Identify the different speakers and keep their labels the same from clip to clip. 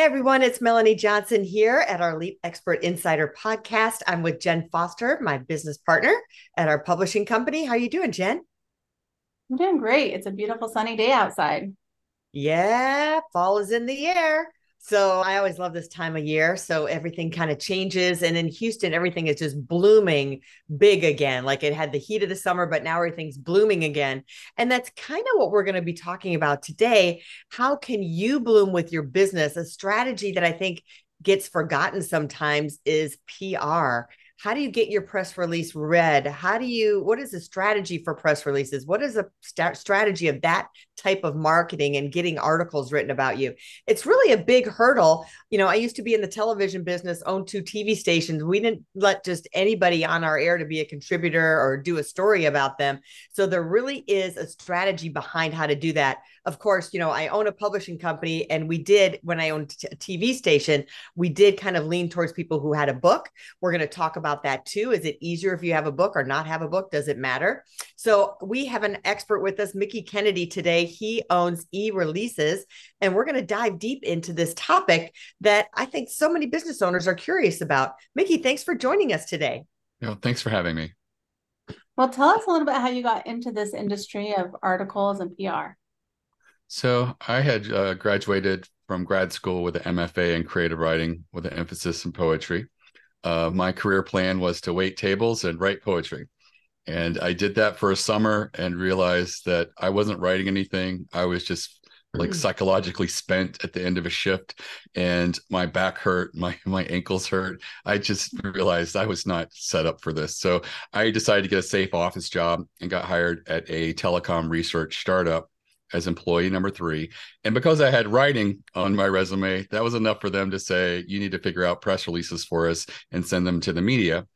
Speaker 1: Hey everyone, it's Melanie Johnson here at Elite Expert Insider podcast. I'm with Jenn Foster, my business partner at our publishing company. How are you doing, Jenn?
Speaker 2: I'm doing great. It's a beautiful sunny day outside.
Speaker 1: Yeah, fall is in the air. So I always love this time of year. So everything kind of changes. And in Houston, everything is just blooming big again. Like it had the heat of the summer, but now everything's blooming again. And that's kind of what we're going to be talking about today. How can you bloom with your business? A strategy that I think gets forgotten sometimes is PR how do you get your press release read how do you what is the strategy for press releases what is a st- strategy of that type of marketing and getting articles written about you it's really a big hurdle you know i used to be in the television business owned two tv stations we didn't let just anybody on our air to be a contributor or do a story about them so there really is a strategy behind how to do that of course, you know, I own a publishing company and we did when I owned a TV station, we did kind of lean towards people who had a book. We're going to talk about that too. Is it easier if you have a book or not have a book? Does it matter? So we have an expert with us, Mickie Kennedy today. He owns eReleases and we're going to dive deep into this topic that I think so many business owners are curious about. Mickie, thanks for joining us today.
Speaker 3: No, thanks for having me.
Speaker 2: Well, tell us a little bit how you got into this industry of articles and PR.
Speaker 3: So I had uh, graduated from grad school with an MFA in creative writing with an emphasis in poetry. Uh, my career plan was to wait tables and write poetry. And I did that for a summer and realized that I wasn't writing anything. I was just like mm. psychologically spent at the end of a shift and my back hurt my my ankles hurt i just realized i was not set up for this so i decided to get a safe office job and got hired at a telecom research startup as employee number three. And because I had writing on my resume, that was enough for them to say, you need to figure out press releases for us and send them to the media.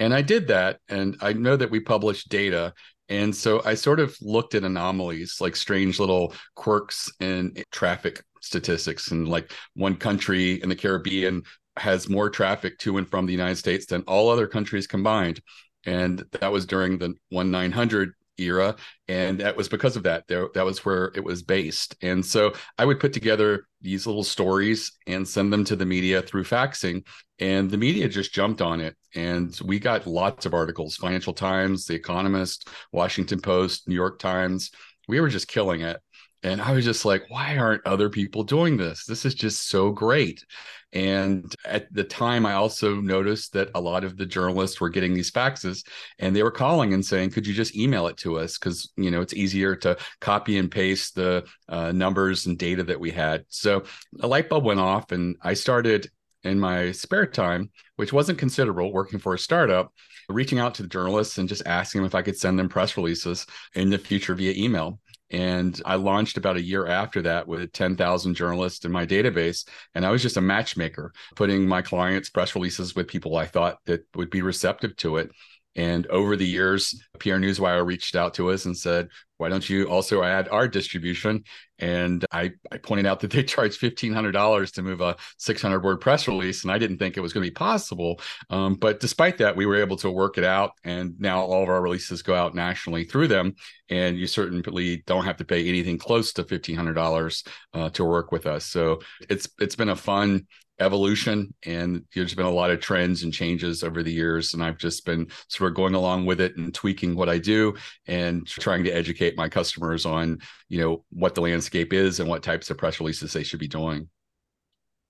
Speaker 3: And I did that. And I know that we publish data. And so I sort of looked at anomalies, like strange little quirks in traffic statistics. And like one country in the Caribbean has more traffic to and from the United States than all other countries combined. And that was during the 1 900 era and that was because of that. There that was where it was based. And so i would put together these little stories and send them to the media through faxing and the media just jumped on it. And we got lots of articles financial times the economist washington post new york times. We were just killing it and I was just like, why aren't other people doing this? This is just so great. And at the time, I also noticed that a lot of the journalists were getting these faxes and they were calling and saying, could you just email it to us? Because, you know, it's easier to copy and paste the uh, numbers and data that we had. So a light bulb went off and I started in my spare time, which wasn't considerable working for a startup, reaching out to the journalists and just asking them if I could send them press releases in the future via email. And I launched about a year after that with 10,000 journalists in my database. And I was just a matchmaker, putting my clients' press releases with people I thought that would be receptive to it. And over the years, PR Newswire reached out to us and said, why don't you also add our distribution? And I, I pointed out that they charge $1,500 to move a 600 word press release. And I didn't think it was going to be possible. Um, but despite that, we were able to work it out. And now all of our releases go out nationally through them. And you certainly don't have to pay anything close to $1,500 uh, to work with us. So it's it's been a fun evolution and there's been a lot of trends and changes over the years and i've just been sort of going along with it and tweaking what i do and trying to educate my customers on you know what the landscape is and what types of press releases they should be doing.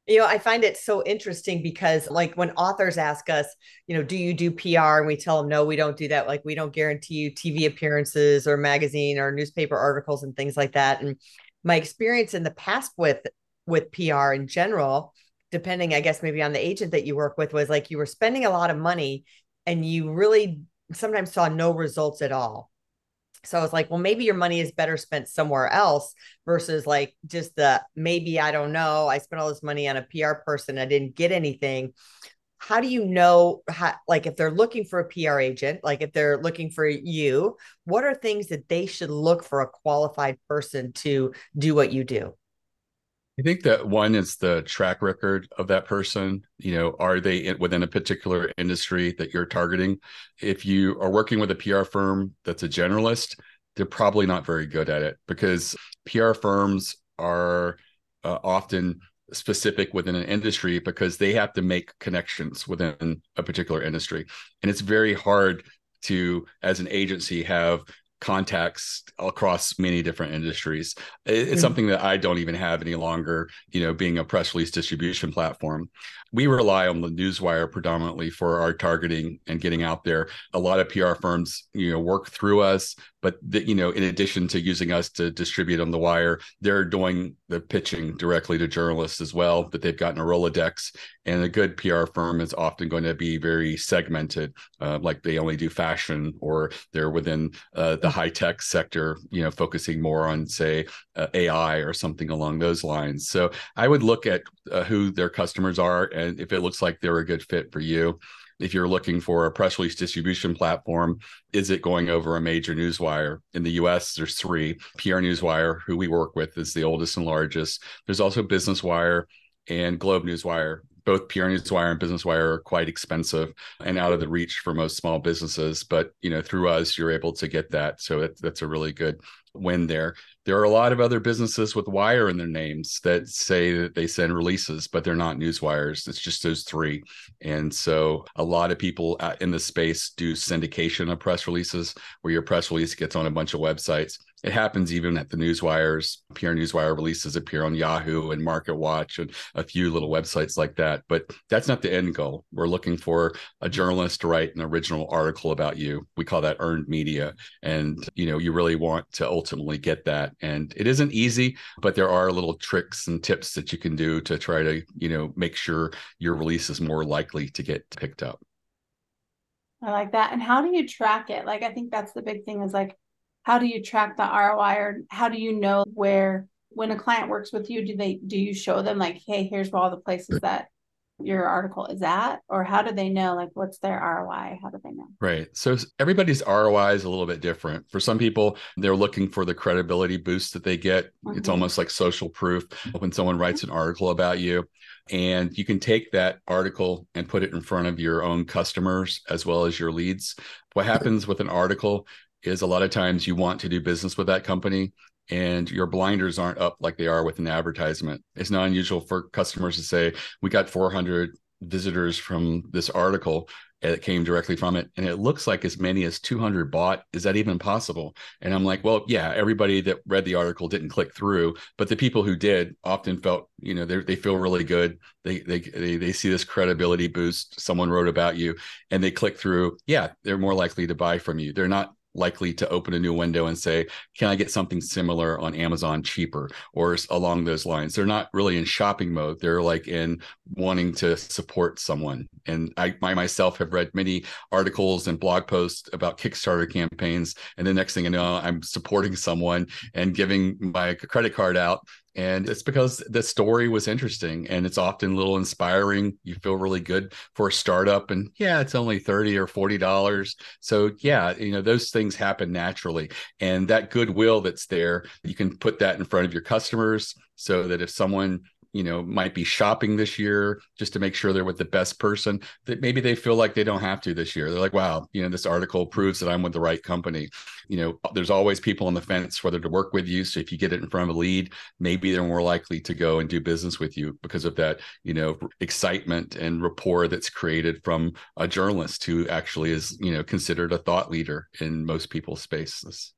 Speaker 1: You know i find it so interesting because like when authors ask us you know do you do pr and we tell them no we don't do that. Like we don't guarantee you tv appearances or magazine or newspaper articles and things like that. And my experience in the past with with pr in general depending, I guess, maybe on the agent that you work with, was like you were spending a lot of money and you really sometimes saw no results at all. So I was like, well, maybe your money is better spent somewhere else versus like just the maybe I don't know. I spent all this money on a PR person, I didn't get anything. How do you know how like if they're looking for a PR agent, like if they're looking for you, what are things that they should look for a qualified person to do what you do?
Speaker 3: I think that one is the track record of that person. You know, are they in, within a particular industry that you're targeting? If you are working with a PR firm that's a generalist, they're probably not very good at it because PR firms are uh, often specific within an industry because they have to make connections within a particular industry. And it's very hard to, as an agency, have contacts across many different industries. It's mm-hmm. something that I don't even have any longer, you know, being a press release distribution platform. We rely on the newswire predominantly for our targeting and getting out there. A lot of PR firms, you know, work through us, but the, you know, in addition to using us to distribute on the wire, they're doing the pitching directly to journalists as well. That they've gotten a Rolodex, and a good PR firm is often going to be very segmented, uh, like they only do fashion, or they're within uh, the high tech sector, you know, focusing more on say uh, AI or something along those lines. So I would look at uh, who their customers are and if it looks like they're a good fit for you if you're looking for a press release distribution platform, is it going over a major newswire? In the US, there's three. PR Newswire, who we work with, is the oldest and largest. There's also Business Wire and Globe Newswire. Both PR Newswire and Business Wire are quite expensive and out of the reach for most small businesses. But you know, through us, you're able to get that. So it, that's a really good win there. There are a lot of other businesses with wire in their names that say that they send releases, but they're not news wires. It's just those three. And so a lot of people uh, in the space do syndication of press releases where your press release gets on a bunch of websites it happens even at the newswires. PR Newswire releases appear on Yahoo and Market Watch and a few little websites like that. But that's not the end goal. We're looking for a journalist to write an original article about you. We call that earned media. And you know, you really want to ultimately get that. And it isn't easy, but there are little tricks and tips that you can do to try to, you know, make sure your release is more likely to get picked up.
Speaker 2: I like that. And how do you track it? Like I think that's the big thing is like how do you track the ROI or how do you know where when a client works with you, do they do you show them like, hey, here's all the places that your article is at or how do they know like what's their roi how do they know?
Speaker 3: Right. So everybody's roi is a little bit different. For some people they're looking for the credibility boost that they get. Mm-hmm. it's almost like social proof when someone writes an article about you. And you can take that article and put it in front of your own customers as well as your leads. What happens with an article is a lot of times you want to do business with that company and your blinders aren't up like they are with an advertisement. It's not unusual for customers to say, We got 400 visitors from this article that came directly from it. And it looks like as many as 200 bought. Is that even possible? And I'm like, Well, yeah, everybody that read the article didn't click through, but the people who did often felt, you know, they feel really good. They, they, they, they see this credibility boost. Someone wrote about you and they click through. Yeah, they're more likely to buy from you. They're not likely to open a new window and say, "Can I get something similar on Amazon cheaper?" or along those lines. They're not really in shopping mode. They're like in wanting to support someone. And I, I myself have read many articles and blog posts about Kickstarter campaigns, and the next thing I know, I'm supporting someone and giving my credit card out and it's because the story was interesting and it's often a little inspiring. You feel really good for a startup and yeah it's only 30 or 40 dollars. So yeah you know those things happen naturally and that goodwill that's there you can put that in front of your customers so that if someone you know might be shopping this year just to make sure they're with the best person that maybe they feel like they don't have to this year. They're like wow you know this article proves that i'm with the right company. You know there's always people on the fence whether to work with you so if you get it in front of a lead maybe they're more likely to go and do business with you because of that you know excitement and rapport that's created from a journalist who actually is you know considered a thought leader in most people's spaces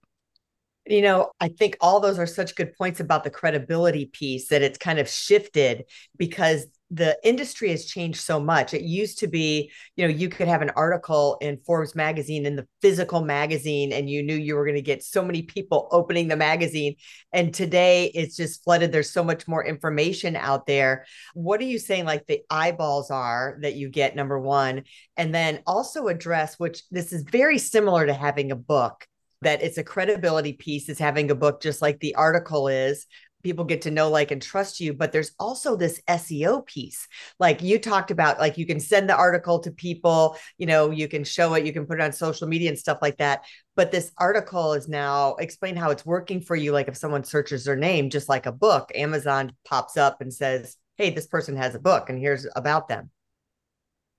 Speaker 1: you know, I think all those are such good points about the credibility piece that it's kind of shifted because the industry has changed so much. It used to be, you know, you could have an article in Forbes magazine in the physical magazine and you knew you were going to get so many people opening the magazine. And today it's just flooded. There's so much more information out there. What are you saying like the eyeballs are that you get number 1 and then also address which this is very similar to having a book that it's a credibility piece is having a book just like the article is. People get to know like and trust you but there's also this SEO piece. Like you talked about like you can send the article to people you know you can show it you can put it on social media and stuff like that but this article is now explain how it's working for you. Like if someone searches their name just like a book Amazon pops up and says hey this person has a book and here's about them.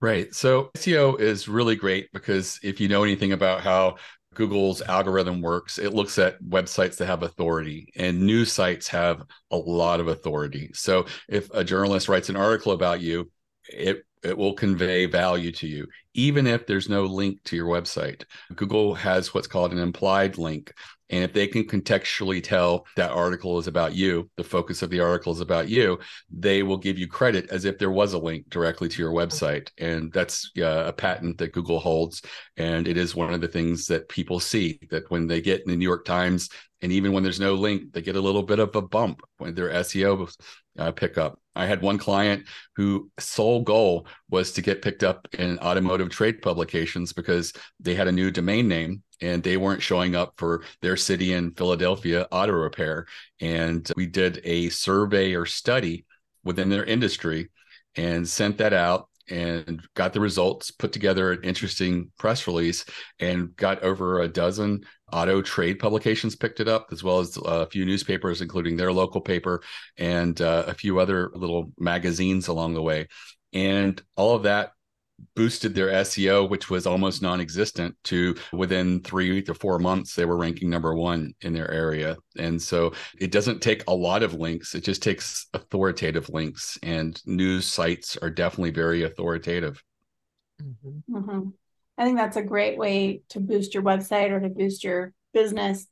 Speaker 3: Right. So SEO is really great because if you know anything about how Google's algorithm works, it looks at websites that have authority, and news sites have a lot of authority. So if a journalist writes an article about you, it it will convey value to you even if there's no link to your website google has what's called an implied link and if they can contextually tell that article is about you the focus of the article is about you they will give you credit as if there was a link directly to your website. And that's uh, a patent that google holds. And it is one of the things that people see that when they get in the new york times and even when there's no link they get a little bit of a bump when their seo uh, pickup. I had one client who sole goal was to get picked up in automotive trade publications because they had a new domain name and they weren't showing up for their city in Philadelphia auto repair. And we did a survey or study within their industry and sent that out and got the results, put together an interesting press release, and got over a dozen auto trade publications picked it up, as well as a few newspapers, including their local paper and uh, a few other little magazines along the way. And all of that boosted their SEO, which was almost non existent, to within three to four months, they were ranking number one in their area. And so it doesn't take a lot of links, it just takes authoritative links. And news sites are definitely very authoritative.
Speaker 2: Mm-hmm. Mm-hmm. I think that's a great way to boost your website or to boost your business.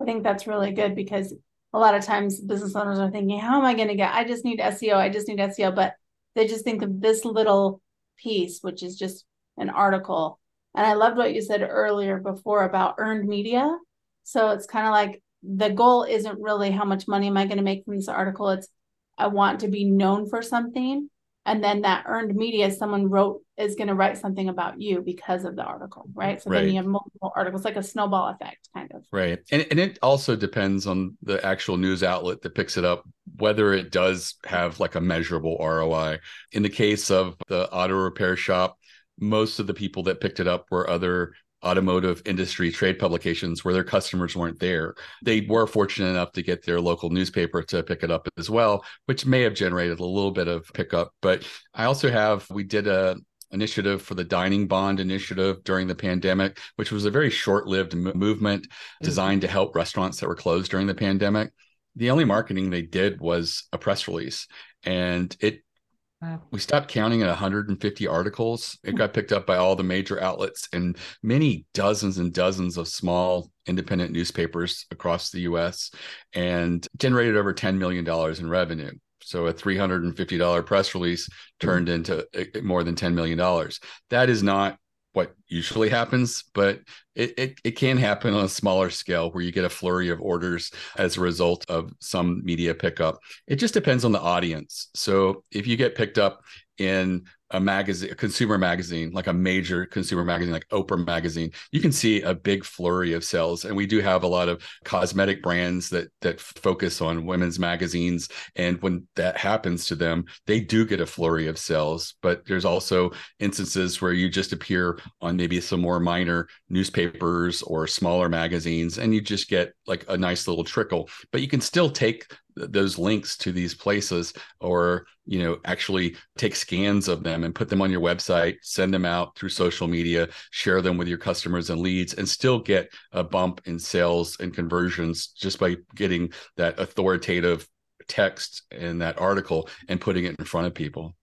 Speaker 2: I think that's really good because a lot of times business owners are thinking, how am I going to get? I just need SEO. I just need SEO. But they just think of this little piece, which is just an article. And I loved what you said earlier before about earned media. So it's kind of like the goal isn't really how much money am I going to make from this article? It's I want to be known for something and then that earned media someone wrote is going to write something about you because of the article right so right. then you have multiple articles like a snowball effect kind of
Speaker 3: right and, and it also depends on the actual news outlet that picks it up whether it does have like a measurable roi in the case of the auto repair shop most of the people that picked it up were other automotive industry trade publications where their customers weren't there. They were fortunate enough to get their local newspaper to pick it up as well, which may have generated a little bit of pickup. But I also have, we did a initiative for the dining bond initiative during the pandemic which was a very short-lived movement mm-hmm. designed to help restaurants that were closed during the pandemic the only marketing they did was a press release and it we stopped counting at 150 articles. It got picked up by all the major outlets and many dozens and dozens of small independent newspapers across the US and generated over $10 million in revenue. So a $350 press release turned into more than $10 million. That is not what usually happens, but it, it, it, can happen on a smaller scale where you get a flurry of orders as a result of some media pickup. It just depends on the audience. So if you get picked up in a magazine, a consumer magazine, like a major consumer magazine, like Oprah magazine, you can see a big flurry of sales. And we do have a lot of cosmetic brands that that focus on women's magazines. And when that happens to them, they do get a flurry of sales. But there's also instances where you just appear on maybe some more minor newspapers or smaller magazines, and you just get like a nice little trickle. But you can still take those links to these places or you know actually take scans of them and put them on your website send them out through social media share them with your customers and leads and still get a bump in sales and conversions just by getting that authoritative text in that article and putting it in front of people.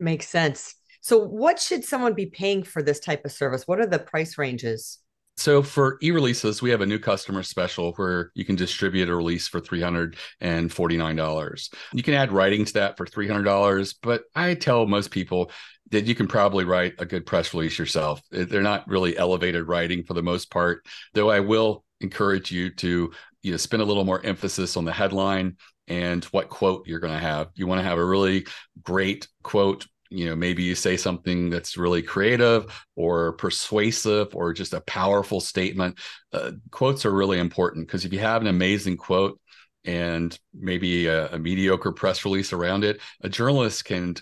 Speaker 1: Makes sense. So what should someone be paying for this type of service? What are the price ranges
Speaker 3: so for eReleases, we have a new customer special where you can distribute a release for $349. You can add writing to that for $300, but I tell most people that you can probably write a good press release yourself. They're not really elevated writing for the most part, though I will encourage you to you know spend a little more emphasis on the headline and what quote you're going to have. You want to have a really great quote you know maybe you say something that's really creative or persuasive or just a powerful statement uh, quotes are really important because if you have an amazing quote and maybe a, a mediocre press release around it a journalist can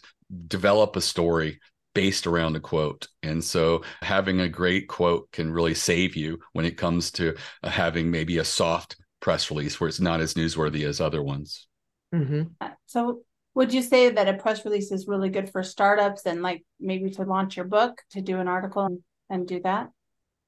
Speaker 3: develop a story based around a quote. And so having a great quote can really save you when it comes to uh, having maybe a soft press release where it's not as newsworthy as other ones.
Speaker 2: Mm-hmm. So would you say that a press release is really good for startups and like maybe to launch your book, to do an article and, and do that?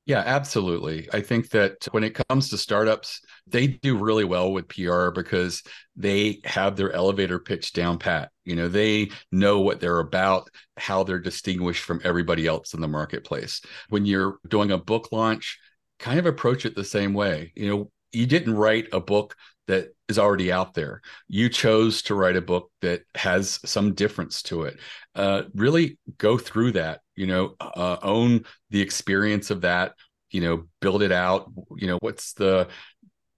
Speaker 3: Yeah, absolutely. I think that when it comes to startups, they do really well with PR because they have their elevator pitch down pat. You know, they know what they're about, how they're distinguished from everybody else in the marketplace. When you're doing a book launch, kind of approach it the same way. You know, you didn't write a book that is already out there. You chose to write a book that has some difference to it. Uh, really go through that, you know, uh, own the experience of that, you know, build it out. You know, what's the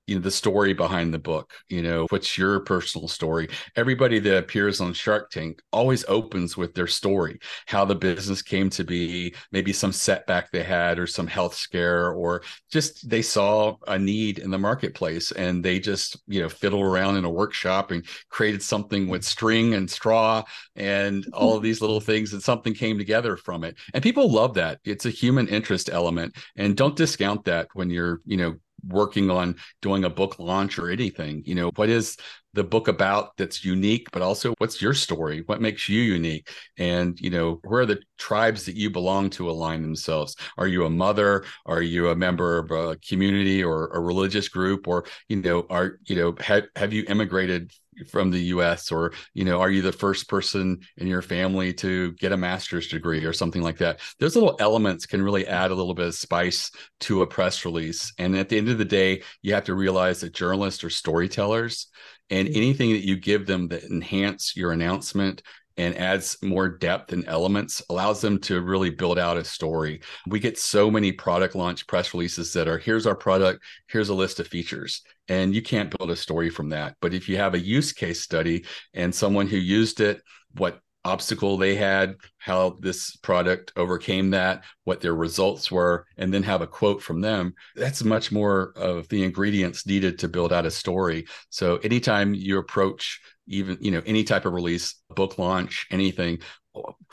Speaker 3: you know the story behind the book you know what's your personal story? Everybody that appears on shark tank always opens with their story how the business came to be maybe some setback they had or some health scare or just they saw a need in the marketplace and they just you know fiddled around in a workshop and created something with string and straw and all of these little things and something came together from it. And people love that. It's a human interest element. And don't discount that when you're you know working on doing a book launch or anything you know what is the book about that's unique but also what's your story? What makes you unique? And you know where are the tribes that you belong to align themselves? Are you a mother? Are you a member of a community or a religious group? Or you know are you know have, have you immigrated from the US or you know are you the first person in your family to get a master's degree or something like that those little elements can really add a little bit of spice to a press release and at the end of the day you have to realize that journalists are storytellers and mm-hmm. anything that you give them that enhance your announcement and adds more depth and elements allows them to really build out a story. We get so many product launch press releases that are here's our product here's a list of features. And you can't build a story from that. But if you have a use case study and someone who used it what obstacle they had, how this product overcame that, what their results were, and then have a quote from them. That's much more of the ingredients needed to build out a story. So anytime you approach even, you know, any type of release, book launch, anything,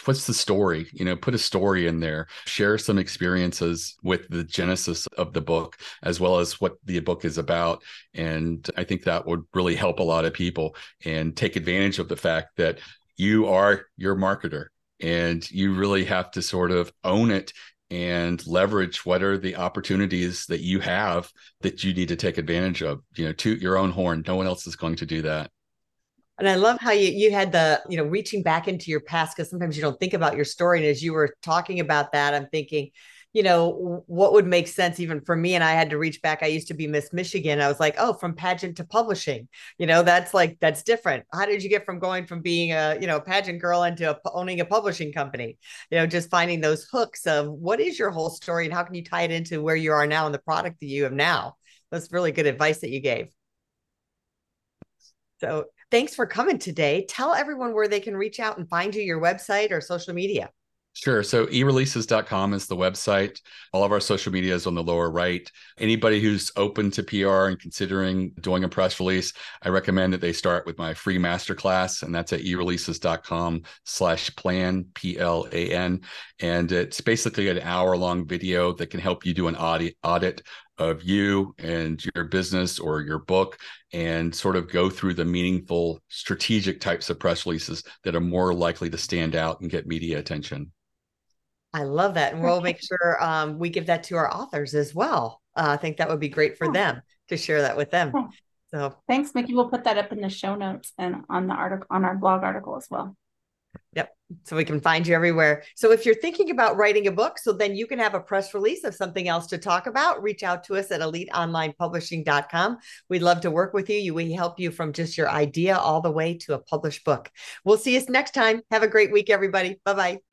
Speaker 3: what's the story you know put a story in there share some experiences with the genesis of the book as well as what the book is about and i think that would really help a lot of people and take advantage of the fact that you are your marketer and you really have to sort of own it and leverage what are the opportunities that you have that you need to take advantage of you know toot your own horn no one else is going to do that
Speaker 1: and I love how you you had the, you know, reaching back into your past because sometimes you don't think about your story. And as you were talking about that, I'm thinking, you know, what would make sense even for me? And I had to reach back. I used to be Miss Michigan. I was like, oh, from pageant to publishing, you know, that's like, that's different. How did you get from going from being a, you know, pageant girl into a, owning a publishing company? You know, just finding those hooks of what is your whole story and how can you tie it into where you are now and the product that you have now? That's really good advice that you gave. So thanks for coming today. Tell everyone where they can reach out and find you, your website or social media.
Speaker 3: Sure. So ereleases.com is the website. All of our social media is on the lower right. Anybody who's open to PR and considering doing a press release, I recommend that they start with my free masterclass, and that's at ereleases.com slash plan, P-L-A-N. And it's basically an hour long video that can help you do an audit audit of you and your business or your book and sort of go through the meaningful strategic types of press releases that are more likely to stand out and get media attention.
Speaker 1: I love that. And we'll make sure um, we give that to our authors as well. Uh, I think that would be great for them to share that with them. So
Speaker 2: thanks, Mickie. We'll put that up in the show notes and on the article on our blog article as well.
Speaker 1: Yep. So we can find you everywhere. So if you're thinking about writing a book, so then you can have a press release of something else to talk about, reach out to us at eliteonlinepublishing.com. We'd love to work with you. We help you from just your idea all the way to a published book. We'll see you next time. Have a great week, everybody. Bye bye.